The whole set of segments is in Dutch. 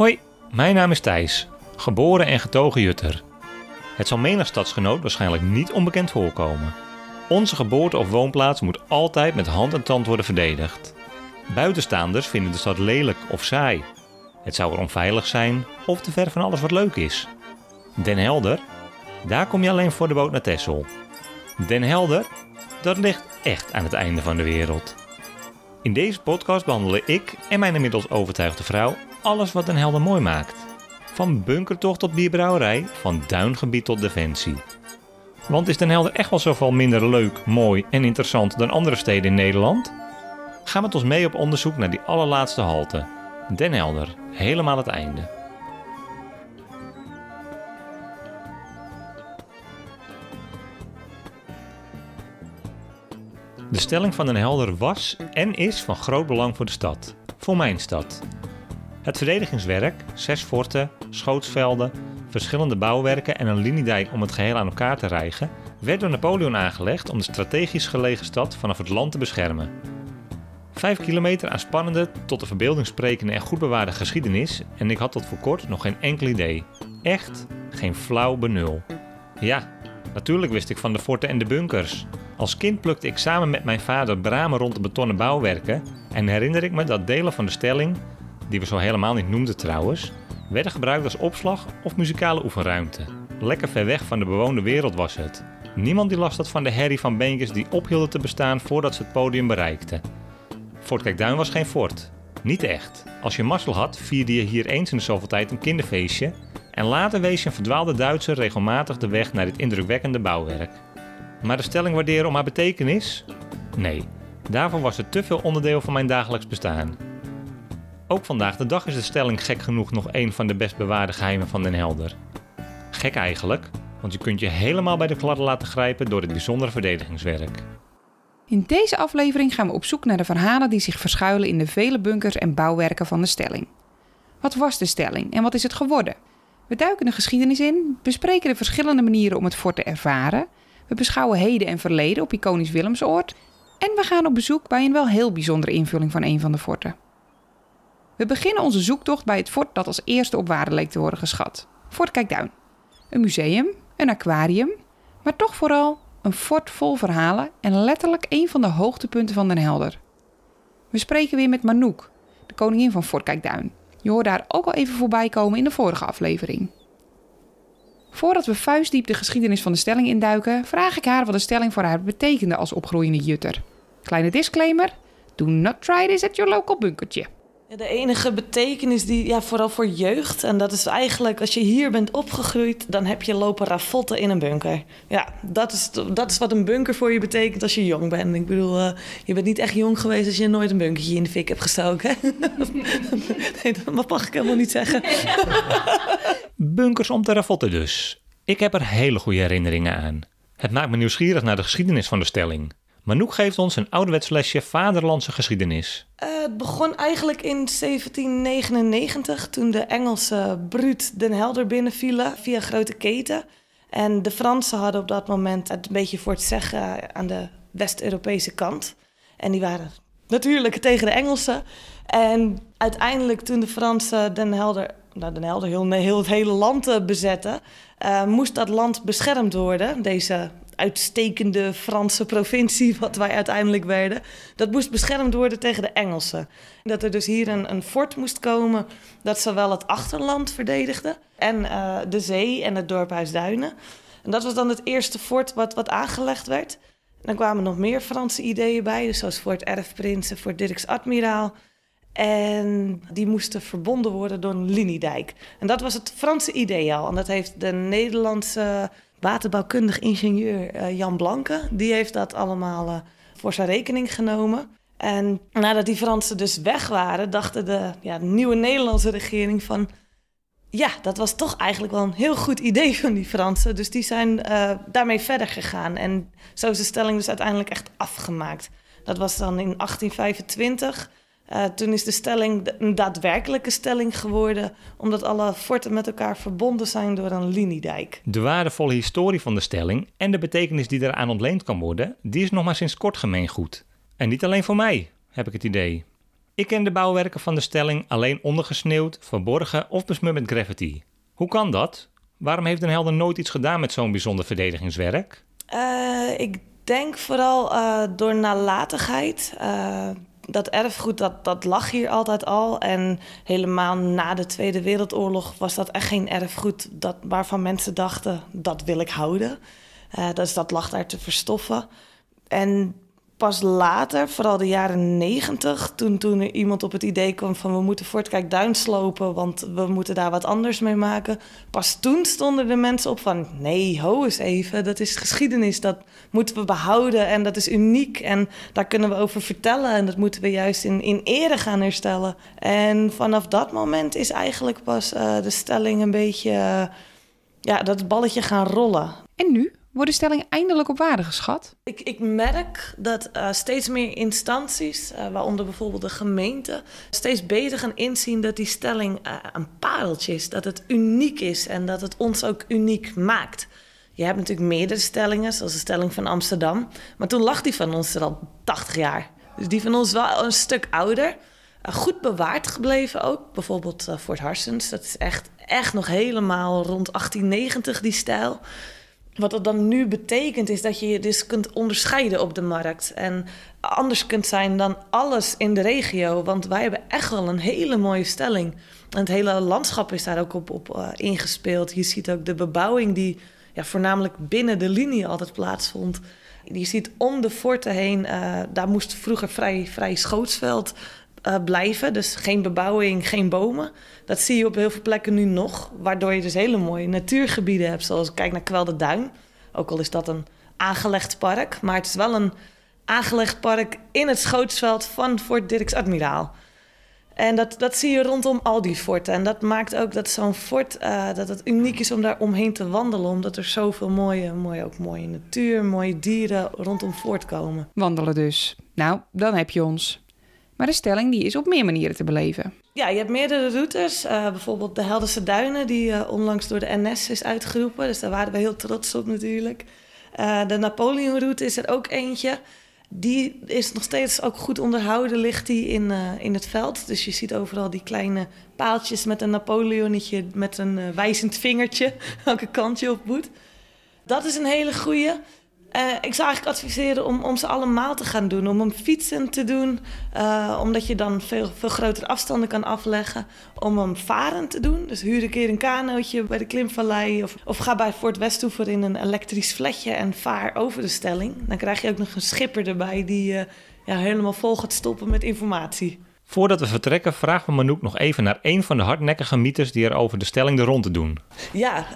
Hoi, mijn naam is Thijs, geboren en getogen Jutter. Het zal menig stadsgenoot waarschijnlijk niet onbekend voorkomen. Onze geboorte of woonplaats moet altijd met hand en tand worden verdedigd. Buitenstaanders vinden de stad lelijk of saai. Het zou er onveilig zijn of te ver van alles wat leuk is. Den Helder, daar kom je alleen voor de boot naar Texel. Den Helder, dat ligt echt aan het einde van de wereld. In deze podcast behandelen ik en mijn inmiddels overtuigde vrouw alles wat Den Helder mooi maakt. Van bunkertocht tot bierbrouwerij, van duingebied tot defensie. Want is Den Helder echt wel zoveel minder leuk, mooi en interessant dan andere steden in Nederland? Ga met ons mee op onderzoek naar die allerlaatste halte. Den Helder, helemaal het einde. De stelling van Den Helder was en is van groot belang voor de stad. Voor mijn stad. Het verdedigingswerk, zes forten, schootsvelden, verschillende bouwwerken en een liniedijk om het geheel aan elkaar te rijgen, werd door Napoleon aangelegd om de strategisch gelegen stad vanaf het land te beschermen. Vijf kilometer aan spannende, tot de verbeelding sprekende en goed bewaarde geschiedenis en ik had tot voor kort nog geen enkel idee. Echt geen flauw benul. Ja, natuurlijk wist ik van de forten en de bunkers. Als kind plukte ik samen met mijn vader bramen rond de betonnen bouwwerken en herinner ik me dat delen van de stelling, die we zo helemaal niet noemden trouwens, werden gebruikt als opslag of muzikale oefenruimte. Lekker ver weg van de bewoonde wereld was het. Niemand die last had van de herrie van beentjes die ophielden te bestaan voordat ze het podium bereikten. Fort Kijkduin was geen fort. Niet echt. Als je mazzel had, vierde je hier eens in de zoveel tijd een kinderfeestje en later wees je een verdwaalde Duitser regelmatig de weg naar dit indrukwekkende bouwwerk. Maar de stelling waarderen om haar betekenis? Nee, daarvoor was het te veel onderdeel van mijn dagelijks bestaan. Ook vandaag de dag is de stelling gek genoeg nog een van de best bewaarde geheimen van Den Helder. Gek eigenlijk, want je kunt je helemaal bij de kladden laten grijpen door het bijzondere verdedigingswerk. In deze aflevering gaan we op zoek naar de verhalen die zich verschuilen in de vele bunkers en bouwwerken van de stelling. Wat was de stelling en wat is het geworden? We duiken de geschiedenis in, bespreken de verschillende manieren om het fort te ervaren, we beschouwen heden en verleden op iconisch Willemsoord en we gaan op bezoek bij een wel heel bijzondere invulling van een van de forten. We beginnen onze zoektocht bij het fort dat als eerste op waarde leek te worden geschat. Fort Kijkduin. Een museum, een aquarium, maar toch vooral een fort vol verhalen en letterlijk een van de hoogtepunten van Den Helder. We spreken weer met Manouk, de koningin van Fort Kijkduin. Je hoort daar ook al even voorbij komen in de vorige aflevering. Voordat we vuistdiep de geschiedenis van de stelling induiken, vraag ik haar wat de stelling voor haar betekende als opgroeiende jutter. Kleine disclaimer: do not try this at your local bunkertje. De enige betekenis die, ja, vooral voor jeugd, en dat is eigenlijk als je hier bent opgegroeid, dan heb je lopen ravotten in een bunker. Ja, dat is, dat is wat een bunker voor je betekent als je jong bent. Ik bedoel, uh, je bent niet echt jong geweest als je nooit een bunkertje in de fik hebt gestoken. nee, dat mag ik helemaal niet zeggen. Bunkers om te ravotten dus. Ik heb er hele goede herinneringen aan. Het maakt me nieuwsgierig naar de geschiedenis van de stelling. Manouk geeft ons een ouderwets lesje vaderlandse geschiedenis. Uh, het begon eigenlijk in 1799 toen de Engelse Bruut Den Helder binnenvielen via grote keten. En de Fransen hadden op dat moment het een beetje voor het zeggen aan de West-Europese kant. En die waren natuurlijk tegen de Engelsen. En uiteindelijk toen de Fransen Den Helder, nou Den Helder, heel, heel het hele land uh, bezetten, uh, moest dat land beschermd worden, deze uitstekende Franse provincie, wat wij uiteindelijk werden. Dat moest beschermd worden tegen de Engelsen. Dat er dus hier een, een fort moest komen dat zowel het achterland verdedigde en uh, de zee en het dorp Huisduinen. En dat was dan het eerste fort wat, wat aangelegd werd. En dan kwamen nog meer Franse ideeën bij, dus zoals Fort Erfprins en Fort Dirks Admiraal. En die moesten verbonden worden door een liniedijk. En dat was het Franse idee al. En dat heeft de Nederlandse waterbouwkundig ingenieur uh, Jan Blanke. Die heeft dat allemaal uh, voor zijn rekening genomen. En nadat die Fransen dus weg waren, dachten de ja, nieuwe Nederlandse regering van... Ja, dat was toch eigenlijk wel een heel goed idee van die Fransen. Dus die zijn uh, daarmee verder gegaan. En zo is de stelling dus uiteindelijk echt afgemaakt. Dat was dan in 1825. Uh, toen is de stelling een daadwerkelijke stelling geworden, omdat alle forten met elkaar verbonden zijn door een liniedijk. De waardevolle historie van de stelling en de betekenis die eraan ontleend kan worden, die is nog maar sinds kort gemeengoed. En niet alleen voor mij, heb ik het idee. Ik ken de bouwwerken van de stelling alleen ondergesneeuwd, verborgen of besmeurd met graffiti. Hoe kan dat? Waarom heeft Den Helder nooit iets gedaan met zo'n bijzonder verdedigingswerk? Uh, ik denk vooral uh, door nalatigheid. Uh, dat erfgoed, dat, dat lag hier altijd al. En helemaal na de Tweede Wereldoorlog was dat echt geen erfgoed dat, waarvan mensen dachten, dat wil ik houden. dus dat lag daar te verstoffen. En pas later, vooral de jaren negentig, toen, toen er iemand op het idee kwam van we moeten Fortkijk Duin slopen, want we moeten daar wat anders mee maken. Pas toen stonden de mensen op van nee, ho eens even, dat is geschiedenis, dat moeten we behouden en dat is uniek en daar kunnen we over vertellen en dat moeten we juist in, in ere gaan herstellen. En vanaf dat moment is eigenlijk pas uh, de stelling een beetje, uh, ja, dat balletje gaan rollen. En nu? Wordt de stelling eindelijk op waarde geschat? Ik, ik merk dat uh, steeds meer instanties, uh, waaronder bijvoorbeeld de gemeente, steeds beter gaan inzien dat die stelling uh, een pareltje is. Dat het uniek is en dat het ons ook uniek maakt. Je hebt natuurlijk meerdere stellingen, zoals de stelling van Amsterdam. Maar toen lag die van ons er al 80 jaar. Dus die van ons wel een stuk ouder. goed bewaard gebleven ook. Bijvoorbeeld Fort Harsens. Dat is echt, echt nog helemaal rond 1890 die stijl. Wat dat dan nu betekent, is dat je je dus kunt onderscheiden op de markt. En anders kunt zijn dan alles in de regio. Want wij hebben echt wel een hele mooie stelling. En het hele landschap is daar ook op, op uh, ingespeeld. Je ziet ook de bebouwing die ja, voornamelijk binnen de linie altijd plaatsvond. Je ziet om de forten heen, uh, daar moest vroeger vrij, vrij schootsveld uh, blijven. Dus geen bebouwing, geen bomen. Dat zie je op heel veel plekken nu nog. Waardoor je dus hele mooie natuurgebieden hebt. Zoals kijk naar Kwelde Duin. Ook al is dat een aangelegd park. Maar het is wel een aangelegd park in het schootsveld van Fort Dirks Admiraal. En dat, dat zie je rondom al die forten. En dat maakt ook dat zo'n fort uh, dat het uniek is om daar omheen te wandelen. Omdat er zoveel mooie, mooie, ook mooie natuur, mooie dieren rondom voortkomen. Wandelen dus. Nou, dan heb je ons. Maar de stelling die is op meer manieren te beleven. Ja, je hebt meerdere routes. Uh, bijvoorbeeld de Helderse Duinen, die uh, onlangs door de NS is uitgeroepen. Dus daar waren we heel trots op natuurlijk. Uh, de Napoleonroute is er ook eentje. Die is nog steeds ook goed onderhouden, ligt die in, in het veld. Dus je ziet overal die kleine paaltjes met een Napoleonnetje met een wijzend vingertje welke kant je op moet. Dat is een hele goeie. Uh, ik zou eigenlijk adviseren om, om ze allemaal te gaan doen. Om hem fietsen te doen, uh, omdat je dan veel, veel grotere afstanden kan afleggen. Om hem varen te doen. Dus huur een keer een kanootje bij de Klimvallei. Of, of ga bij Fort Westhoever in een elektrisch fletje en vaar over de stelling. Dan krijg je ook nog een schipper erbij die uh, ja, helemaal vol gaat stoppen met informatie. Voordat we vertrekken vragen we Manouk nog even naar een van de hardnekkige mythes die er over de stelling de rond te doen. Ja,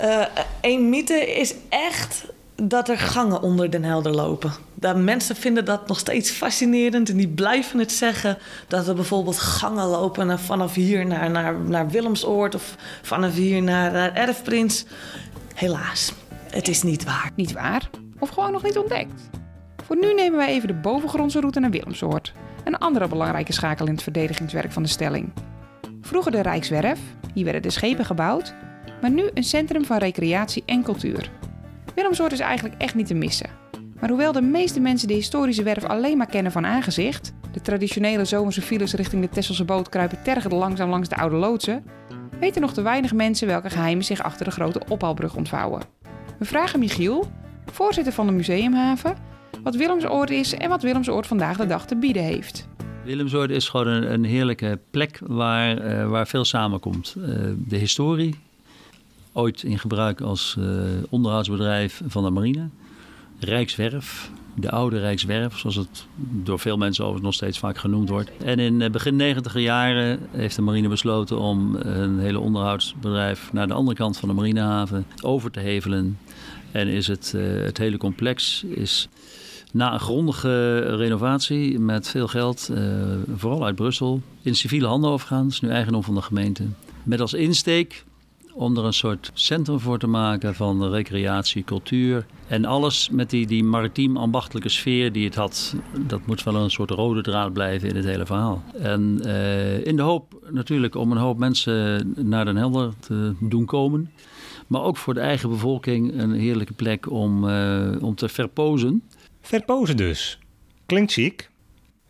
één mythe is echt dat er gangen onder Den Helder lopen. Dat mensen vinden dat nog steeds fascinerend en die blijven het zeggen. Dat er bijvoorbeeld gangen lopen vanaf hier naar, naar, naar Willemsoord of vanaf hier naar, naar Erfprins. Helaas, het is niet waar. Niet waar? Of gewoon nog niet ontdekt? Voor nu nemen wij even de bovengrondse route naar Willemsoord. Een andere belangrijke schakel in het verdedigingswerk van de stelling. Vroeger de Rijkswerf, hier werden de schepen gebouwd, maar nu een centrum van recreatie en cultuur. Willemsoort is eigenlijk echt niet te missen. Maar hoewel de meeste mensen de historische werf alleen maar kennen van aangezicht, de traditionele zomerse files richting de Tesselse boot kruipen tergend langzaam langs de oude loodsen, weten nog te weinig mensen welke geheimen zich achter de grote ophaalbrug ontvouwen. We vragen Michiel, voorzitter van de Museumhaven, wat Willemsoord is en wat Willemsoord vandaag de dag te bieden heeft. Willemsoord is gewoon een, een heerlijke plek waar, uh, waar veel samenkomt. Uh, de historie, ooit in gebruik als uh, onderhoudsbedrijf van de marine. Rijkswerf, de oude Rijkswerf, zoals het door veel mensen overigens nog steeds vaak genoemd wordt. En in uh, begin negentiger jaren heeft de marine besloten om een hele onderhoudsbedrijf naar de andere kant van de marinehaven over te hevelen. En is het, het hele complex is na een grondige renovatie met veel geld, vooral uit Brussel, in civiele handen overgegaan. Dat is nu eigendom van de gemeente. Met als insteek om er een soort centrum voor te maken van recreatie, cultuur. En alles met die, die maritiem ambachtelijke sfeer die het had. Dat moet wel een soort rode draad blijven in het hele verhaal. En uh, in de hoop natuurlijk om een hoop mensen naar Den Helder te doen komen. Maar ook voor de eigen bevolking een heerlijke plek om, uh, om te verpozen. Verpozen dus. Klinkt chic.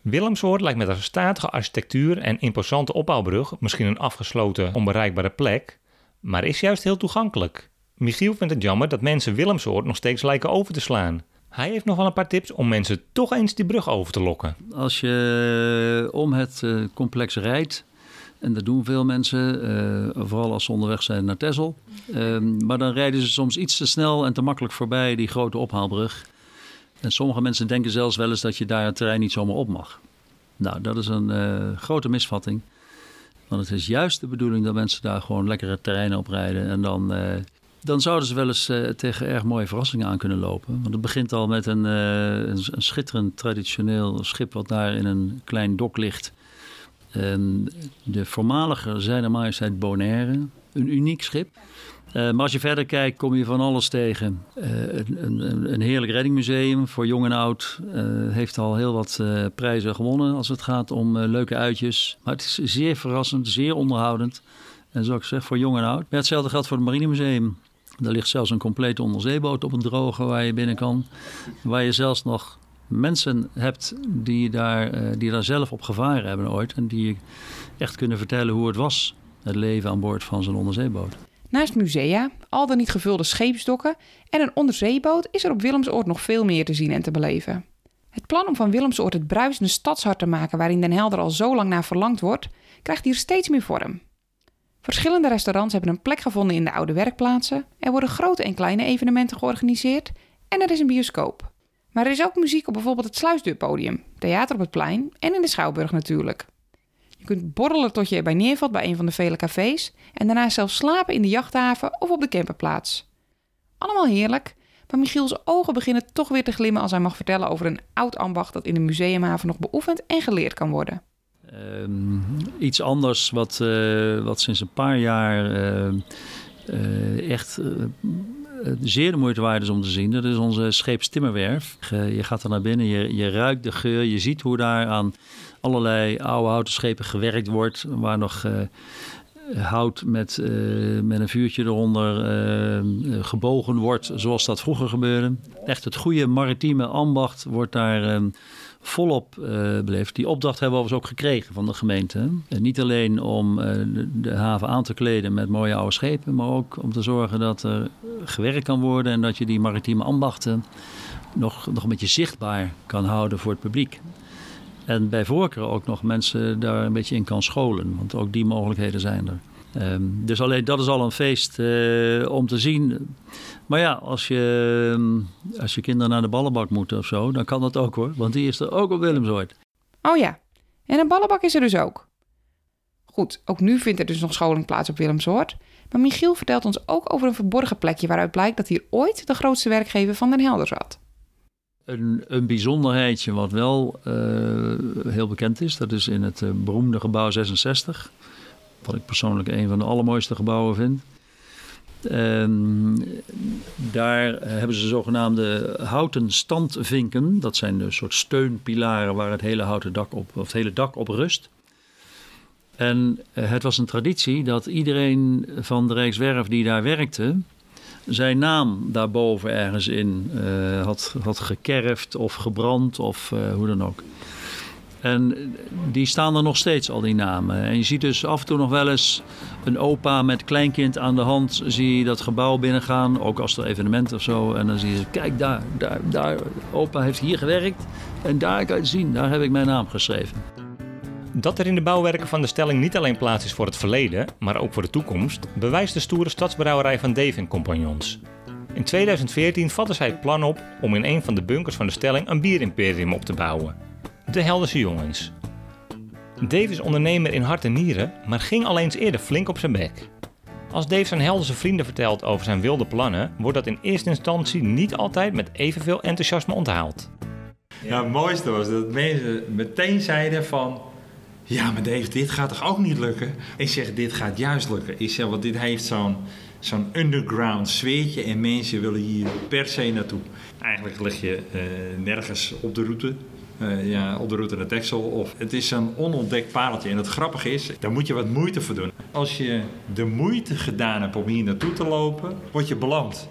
Willemsoord lijkt met een statige architectuur en imposante opbouwbrug misschien een afgesloten, onbereikbare plek, maar is juist heel toegankelijk. Michiel vindt het jammer dat mensen Willemsoord nog steeds lijken over te slaan. Hij heeft nog wel een paar tips om mensen toch eens die brug over te lokken. Als je om het eh, complex rijdt, en dat doen veel mensen, uh, vooral als ze onderweg zijn naar Texel. Uh, maar dan rijden ze soms iets te snel en te makkelijk voorbij die grote ophaalbrug. En sommige mensen denken zelfs wel eens dat je daar het terrein niet zomaar op mag. Nou, dat is een grote misvatting. Want het is juist de bedoeling dat mensen daar gewoon lekkere terreinen op rijden. En dan, uh, dan zouden ze wel eens uh, tegen erg mooie verrassingen aan kunnen lopen. Want het begint al met een, een, een schitterend traditioneel schip wat daar in een klein dok ligt. En de voormalige Zijne Majesteit Bonaire, een uniek schip. Uh, maar als je verder kijkt, kom je van alles tegen. Uh, een, een, een, heerlijk reddingmuseum voor jong en oud. Uh, heeft al heel wat prijzen gewonnen als het gaat om leuke uitjes. Maar het is zeer verrassend, zeer onderhoudend. En zoals ik zeg, voor jong en oud. Hetzelfde geldt voor het Marinemuseum. Daar ligt zelfs een complete onderzeeboot op het droge waar je binnen kan. Waar je zelfs nog mensen hebt die daar, die daar zelf op gevaren hebben ooit. En die echt kunnen vertellen hoe het was, het leven aan boord van zo'n onderzeeboot. Naast musea, al dan niet gevulde scheepsdokken en een onderzeeboot is er op Willemsoord nog veel meer te zien en te beleven. Het plan om van Willemsoord het bruisende stadshart te maken waarin Den Helder al zo lang naar verlangd wordt, krijgt hier steeds meer vorm. Verschillende restaurants hebben een plek gevonden in de oude werkplaatsen, er worden grote en kleine evenementen georganiseerd en er is een bioscoop. Maar er is ook muziek op bijvoorbeeld het Sluisdeurpodium, theater op het plein en in de Schouwburg natuurlijk. Je kunt borrelen tot je erbij neervalt bij een van de vele cafés en daarna zelfs slapen in de jachthaven of op de camperplaats. Allemaal heerlijk, maar Michiels ogen beginnen toch weer te glimmen als hij mag vertellen over een oud ambacht dat in de museumhaven nog beoefend en geleerd kan worden. Um, iets anders wat, uh, wat sinds een paar jaar uh, uh, echt zeer de moeite waard is om te zien. Dat is onze scheepstimmerwerf. Je gaat er naar binnen, je, je ruikt de geur, je ziet hoe daar aan allerlei oude houten schepen gewerkt wordt. Waar nog uh, hout met, uh, met een vuurtje eronder uh, gebogen wordt, zoals dat vroeger gebeurde. Echt het goede maritieme ambacht wordt daar volop beleefd. Die opdracht hebben we overigens ook gekregen van de gemeente. En niet alleen om de, de haven aan te kleden met mooie oude schepen, maar ook om te zorgen dat er gewerkt kan worden en dat je die maritieme ambachten nog, nog een beetje zichtbaar kan houden voor het publiek. En bij voorkeur ook nog mensen daar een beetje in kan scholen. Want ook die mogelijkheden zijn er. Um, dus alleen dat is al een feest uh, om te zien. Maar ja, als je, als je kinderen naar de ballenbak moeten of zo, dan kan dat ook hoor. Want die is er ook op Willemsoord. Oh ja, en een ballenbak is er dus ook. Goed, ook nu vindt er dus nog scholing plaats op Willemsoord. Maar Michiel vertelt ons ook over een verborgen plekje waaruit blijkt dat hier ooit de grootste werkgever van Den Helder zat. Een, een bijzonderheidje wat wel uh, heel bekend is, dat is in het uh, beroemde gebouw 66. Wat ik persoonlijk een van de allermooiste gebouwen vind. Um, daar hebben ze zogenaamde houten standvinken. Dat zijn een soort steunpilaren waar het hele houten dak op, of het hele dak op rust. En uh, het was een traditie dat iedereen van de Rijkswerf die daar werkte, zijn naam daarboven ergens in uh, had, had gekerfd of gebrand of uh, hoe dan ook. En die staan er nog steeds, al die namen. En je ziet dus af en toe nog wel eens een opa met kleinkind aan de hand... zie je dat gebouw binnengaan, ook als er evenement of zo. En dan zie je, kijk daar, daar, daar, opa heeft hier gewerkt. En daar kan je zien, daar heb ik mijn naam geschreven. Dat er in de bouwwerken van de stelling niet alleen plaats is voor het verleden, maar ook voor de toekomst, bewijst de stoere stadsbrouwerij van Dave Compagnons. In 2014 vatten zij het plan op om in een van de bunkers van de stelling een bierimperium op te bouwen. De Helderse Jongens. Dave is ondernemer in hart en nieren, maar ging al eens eerder flink op zijn bek. Als Dave zijn Helderse vrienden vertelt over zijn wilde plannen, wordt dat in eerste instantie niet altijd met evenveel enthousiasme onthaald. Ja, het mooiste was dat mensen meteen zeiden van... Ja, maar Dave, dit gaat toch ook niet lukken? Ik zeg, dit gaat juist lukken. Ik zeg, want dit heeft zo'n zo'n underground sfeertje en mensen willen hier per se naartoe. Eigenlijk lig je uh, nergens op de route. Uh, ja, op de route naar Texel. Of het is een onontdekt pareltje. En het grappige is, daar moet je wat moeite voor doen. Als je de moeite gedaan hebt om hier naartoe te lopen, word je beland.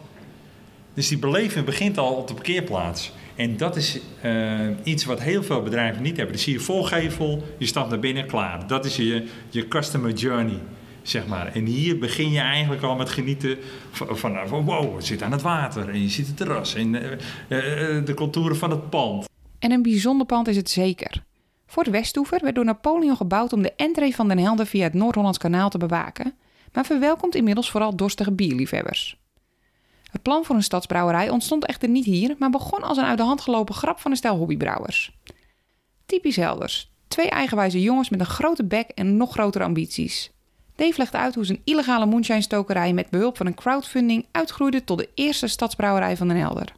Dus die beleving begint al op de parkeerplaats. En dat is uh, iets wat heel veel bedrijven niet hebben. Dus zie je volgevel, je stapt naar binnen, klaar. Dat is je, je customer journey, zeg maar. En hier begin je eigenlijk al met genieten van, van, wow, het zit aan het water. En je ziet het terras en uh, uh, de contouren van het pand. En een bijzonder pand is het zeker. Voor de Westoever werd door Napoleon gebouwd om de entree van Den Helder via het Noord-Hollands kanaal te bewaken, maar verwelkomt inmiddels vooral dorstige bierliefhebbers. Het plan voor een stadsbrouwerij ontstond echter niet hier, maar begon als een uit de hand gelopen grap van een stel hobbybrouwers. Typisch Helders. Twee eigenwijze jongens met een grote bek en nog grotere ambities. Dave legt uit hoe zijn illegale moonshine-stokerij met behulp van een crowdfunding uitgroeide tot de eerste stadsbrouwerij van Den Helder.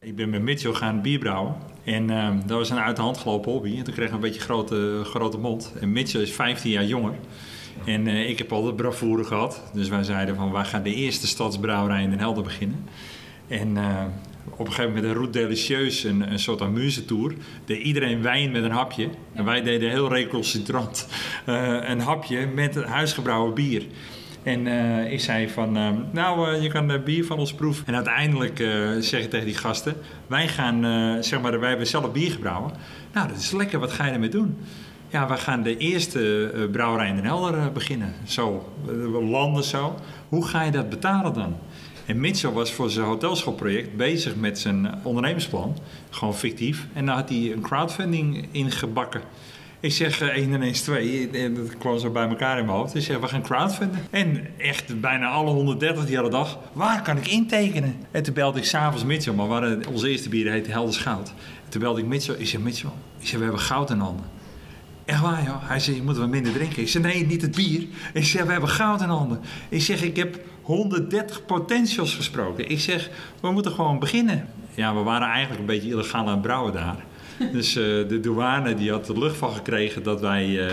Ik ben met Mitchell gaan bier brouwen. En uh, dat was een uit de hand gelopen hobby. En toen kreeg ik een beetje grote, grote mond. En Mitchell is 15 jaar jonger. En uh, ik heb al de bravoure gehad. Dus wij zeiden van, wij gaan de eerste stadsbrouwerij in Den Helder beginnen. En uh, op een gegeven moment een Route Delicieus, een, een soort amusetour. Deed iedereen wijn met een hapje. En wij deden heel recalcitrant uh, een hapje met huisgebrouwen bier. En uh, ik zei van, uh, nou, uh, je kan bier van ons proeven. En uiteindelijk zeg ik tegen die gasten, wij gaan, zeg maar, wij hebben zelf bier gebrouwen. Nou, dat is lekker, wat ga je ermee doen? Ja, we gaan de eerste brouwerij in Den Helder beginnen. Zo, we landen zo. Hoe ga je dat betalen dan? En Mitchell was voor zijn hotelschoolproject bezig met zijn ondernemersplan. Gewoon fictief. En daar had hij een crowdfunding ingebakken. Ik zeg uh, 1 en 1 is 2. En dat kwam zo bij elkaar in mijn hoofd. Ik zeg, we gaan crowdfunden. En echt bijna alle 130 die hadden dag, waar kan ik intekenen? En toen belde ik s'avonds Mitchell, maar onze eerste bier heette Helders Goud. En toen belde ik Mitchell. Ik zeg, Mitchell, we hebben goud in handen. Echt waar, joh. Hij zei, je moet wat minder drinken. Ik zeg, nee, niet het bier. Ik zeg, we hebben goud in handen. Ik zeg, ik heb 130 potentials gesproken. Ik zeg, we moeten gewoon beginnen. Ja, we waren eigenlijk een beetje illegaal aan het brouwen daar. Dus uh, de douane die had de lucht van gekregen dat wij uh,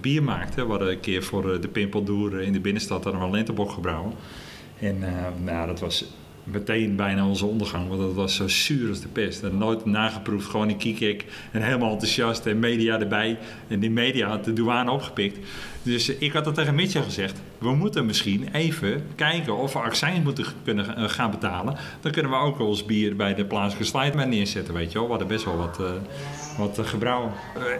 bier maakten. We hadden een keer voor uh, de Pimpeldoer in de binnenstad hadden we een lentebok gebrouwen. En nou, dat was meteen bijna onze ondergang, want dat was zo zuur als de pest. En nooit nageproefd, gewoon in Kikik en helemaal enthousiast en media erbij. En die media had de douane opgepikt. Dus ik had dat tegen Mitchell gezegd. We moeten misschien even kijken of we accijns moeten kunnen gaan betalen. Dan kunnen we ook ons bier bij de plaatselijke slide neerzetten, weet je wel. We hadden best wel wat, uh, wat uh, gebrouwen.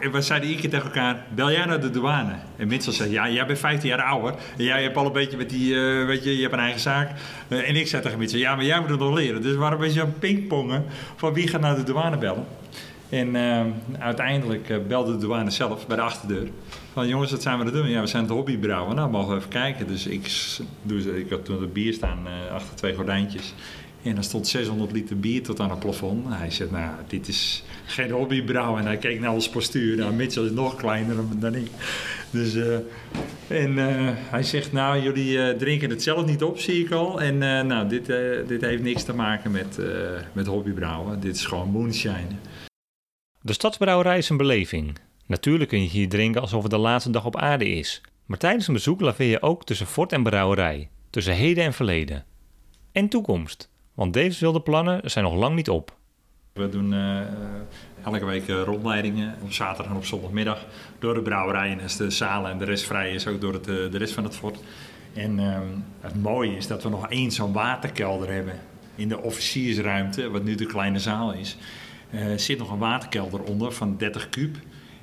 Uh, we zeiden iedere keer tegen elkaar, bel jij naar de douane? En Mitchell zei, ja, jij bent 15 jaar ouder. En jij hebt al een beetje met die, weet je, je hebt een eigen zaak. en ik zei tegen Mitchell, ja, maar jij moet het nog leren. Dus we waren een aan pingpongen van wie gaat naar de douane bellen. En uiteindelijk belde de douane zelf bij de achterdeur. Van jongens, wat zijn we aan doen? Ja, we zijn het hobbybrouwen. Nou, mogen we even kijken. Dus ik, doe, ik had toen het bier staan achter twee gordijntjes. En er stond 600 liter bier tot aan het plafond. Hij zei, nou, dit is geen hobbybrouwen. En hij keek naar ons postuur. Nou, Mitchell is nog kleiner dan ik. Dus, uh, en uh, hij zegt, nou, jullie uh, drinken het zelf niet op, zie ik al. En nou, dit, dit heeft niks te maken met, met hobbybrouwen. Dit is gewoon moonshine. De stadsbrouwerij is een beleving. Natuurlijk kun je hier drinken alsof het de laatste dag op aarde is. Maar tijdens een bezoek laveer je ook tussen fort en brouwerij. Tussen heden en verleden. En toekomst. Want Dave's wilde plannen zijn nog lang niet op. We doen uh, elke week rondleidingen op zaterdag en op zondagmiddag door de brouwerij. En als de zalen en de rest vrij is, ook door het, de rest van het fort. En uh, het mooie is dat we nog één zo'n waterkelder hebben in de officiersruimte, wat nu de kleine zaal is. Uh, zit nog een waterkelder onder van 30 kub.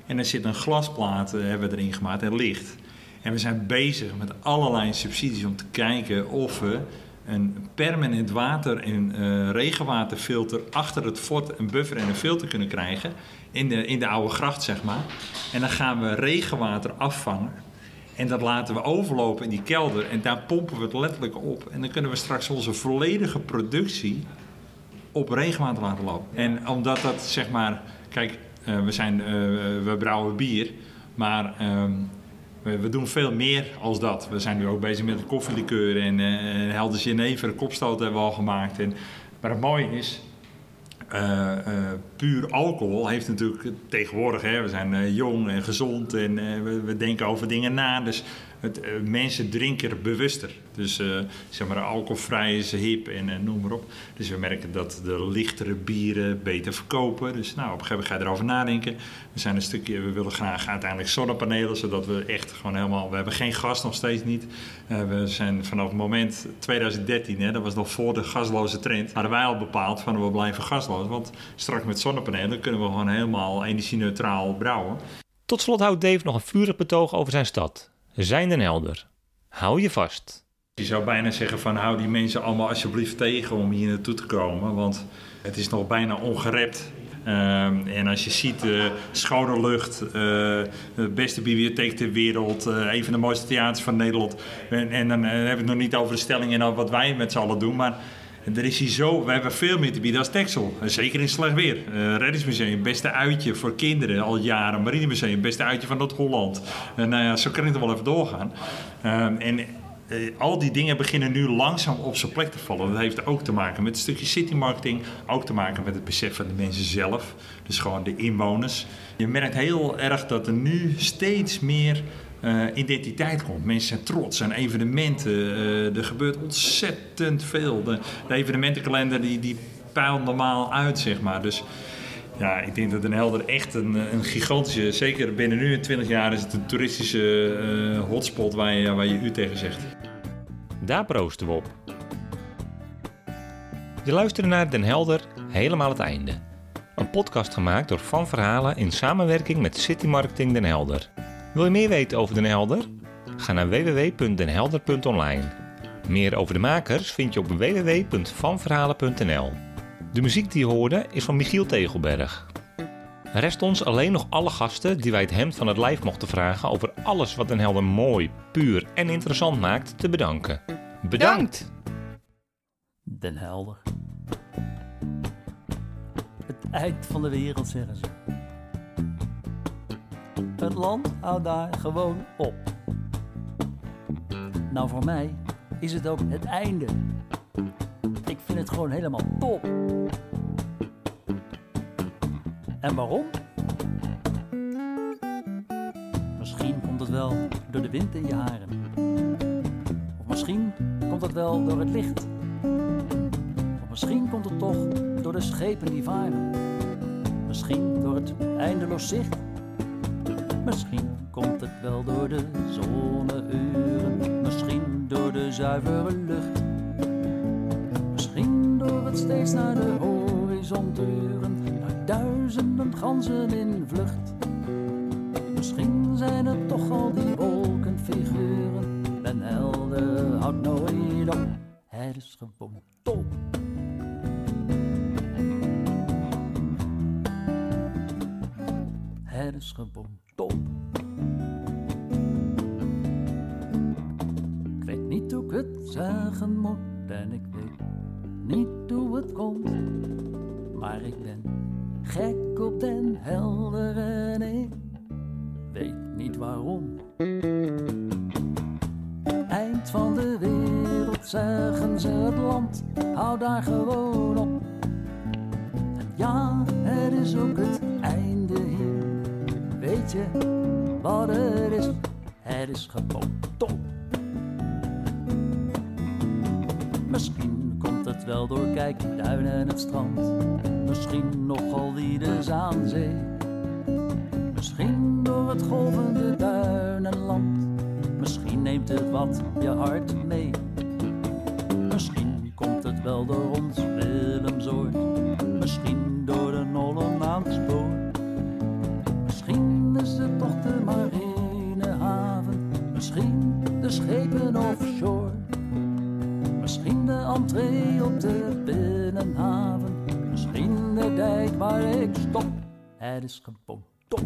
En er zit een glasplaat, hebben we erin gemaakt, en licht. En we zijn bezig met allerlei subsidies om te kijken of we een permanent water- en uh, regenwaterfilter achter het fort, een buffer en een filter kunnen krijgen. In de, in de oude gracht, zeg maar. En dan gaan we regenwater afvangen. En dat laten we overlopen in die kelder. En daar pompen we het letterlijk op. En dan kunnen we straks onze volledige productie op regenwater laten lopen. En omdat dat, zeg maar... Kijk, uh, we, zijn, uh, we brouwen bier. Maar... Um, we, we, doen veel meer als dat. We zijn nu ook bezig met koffielikeur en uh, helder Genever, kopstoot hebben we al gemaakt. En, maar het mooie is, uh, puur alcohol heeft natuurlijk tegenwoordig, hè, we zijn jong en gezond en we, we, denken over dingen na. Dus eh, mensen drinken er bewuster. Dus eh, zeg maar, alcoholvrij is hip en eh, noem maar op. Dus we merken dat de lichtere bieren beter verkopen. Dus nou, op een gegeven moment ga je erover nadenken. We zijn een stukje, we willen graag uiteindelijk zonnepanelen, zodat we echt gewoon helemaal. We hebben geen gas nog steeds niet. Eh, we zijn vanaf het moment 2013, hè, dat was nog voor de gasloze trend, hadden wij al bepaald van we blijven gasloos. Want straks met zonnepanelen kunnen we gewoon helemaal energie-neutraal brouwen. Tot slot houdt Dave nog een vurig betoog over zijn stad. Zijn den helder. Hou je vast. Je zou bijna zeggen van hou die mensen allemaal alsjeblieft tegen om hier naartoe te komen. Want het is nog bijna ongerept. Ehm, en als je ziet, uh, schone lucht, uh, de beste bibliotheek ter wereld, uh, een van de mooiste theaters van Nederland. En, en dan hebben we het nog niet over de stelling en wat wij met z'n allen doen. Maar er is hier zo, we hebben veel meer te bieden als Texel. Zeker in slecht weer. Uh, Reddingsmuseum, beste uitje voor kinderen al jaren. Marinemuseum, beste uitje van Noord-Holland. Uh, nou ja, zo kan ik er wel even doorgaan. Uh, en uh, al die dingen beginnen nu langzaam op zijn plek te vallen. Dat heeft ook te maken met een stukje city marketing. Ook te maken met het besef van de mensen zelf. Dus gewoon de inwoners. Je merkt heel erg dat er nu steeds meer uh, identiteit komt. Mensen zijn trots aan evenementen. Uh, er gebeurt ontzettend veel. De, de evenementenkalender die, die peilt normaal uit, zeg maar. Dus ja, ik denk dat Den Helder echt een, een gigantische... Zeker binnen nu in 20 jaar is het een toeristische uh, hotspot waar je, waar je u tegen zegt. Daar proosten we op. Je luisterde naar Den Helder helemaal het einde. Een podcast gemaakt door Van Verhalen in samenwerking met City Marketing Den Helder. Wil je meer weten over Den Helder? Ga naar www.denhelder.online. Meer over de makers vind je op www.vanverhalen.nl. De muziek die je hoorde is van Michiel Tegelberg. Rest ons alleen nog alle gasten die wij het hemd van het lijf mochten vragen over alles wat Den Helder mooi, puur en interessant maakt te bedanken. Bedankt! Den Helder. Het eind van de wereld zeggen ze. Het land houdt daar gewoon op. Nou, voor mij is het ook het einde. Ik vind het gewoon helemaal top. En waarom? Misschien komt het wel door de wind in je haren. Of misschien komt het wel door het licht. Of misschien komt het toch door de schepen die varen. Misschien door het eindeloos zicht. Misschien komt het wel door de zonneuren. Misschien door de zuivere lucht. Misschien door het steeds naar de horizon turen. Naar duizenden ganzen in vlucht. Misschien zijn het toch al die wolkenfiguren. Den helder houdt nooit op. Het is gewoon top. Het is gewoon zeggen moet en ik weet niet hoe het komt. Maar ik ben gek op den helder en ik weet niet waarom. Eind van de wereld zeggen ze het land, hou daar gewoon op. Ja, het is ook het einde hier. Weet je wat het is? Het is gewoon top. Misschien komt het wel door kijkduinen en het strand. Misschien nogal wie de Zaanzee. Misschien door het golvende duinenland. Misschien neemt het wat je hart mee. Misschien komt het wel door Het is gewoon top.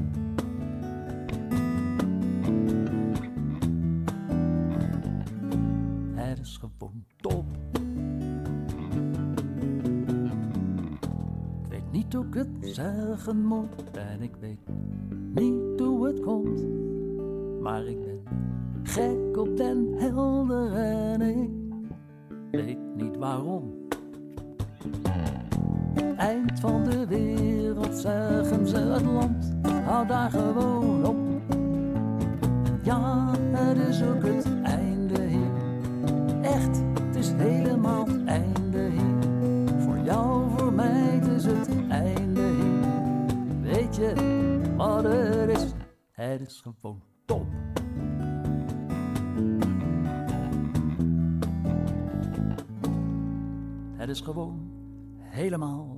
Het is gewoon top. Ik weet niet hoe ik het zeggen moet en ik weet niet hoe het komt. Maar ik ben gek op den helder en ik weet niet waarom. Eind van de wereld zeggen ze het land, hou daar gewoon op. Ja, het is ook het einde, Heer. Echt, het is helemaal het einde, Heer. Voor jou, voor mij, het is het einde, Heer. Weet je wat het is? Het is gewoon top. Het is gewoon helemaal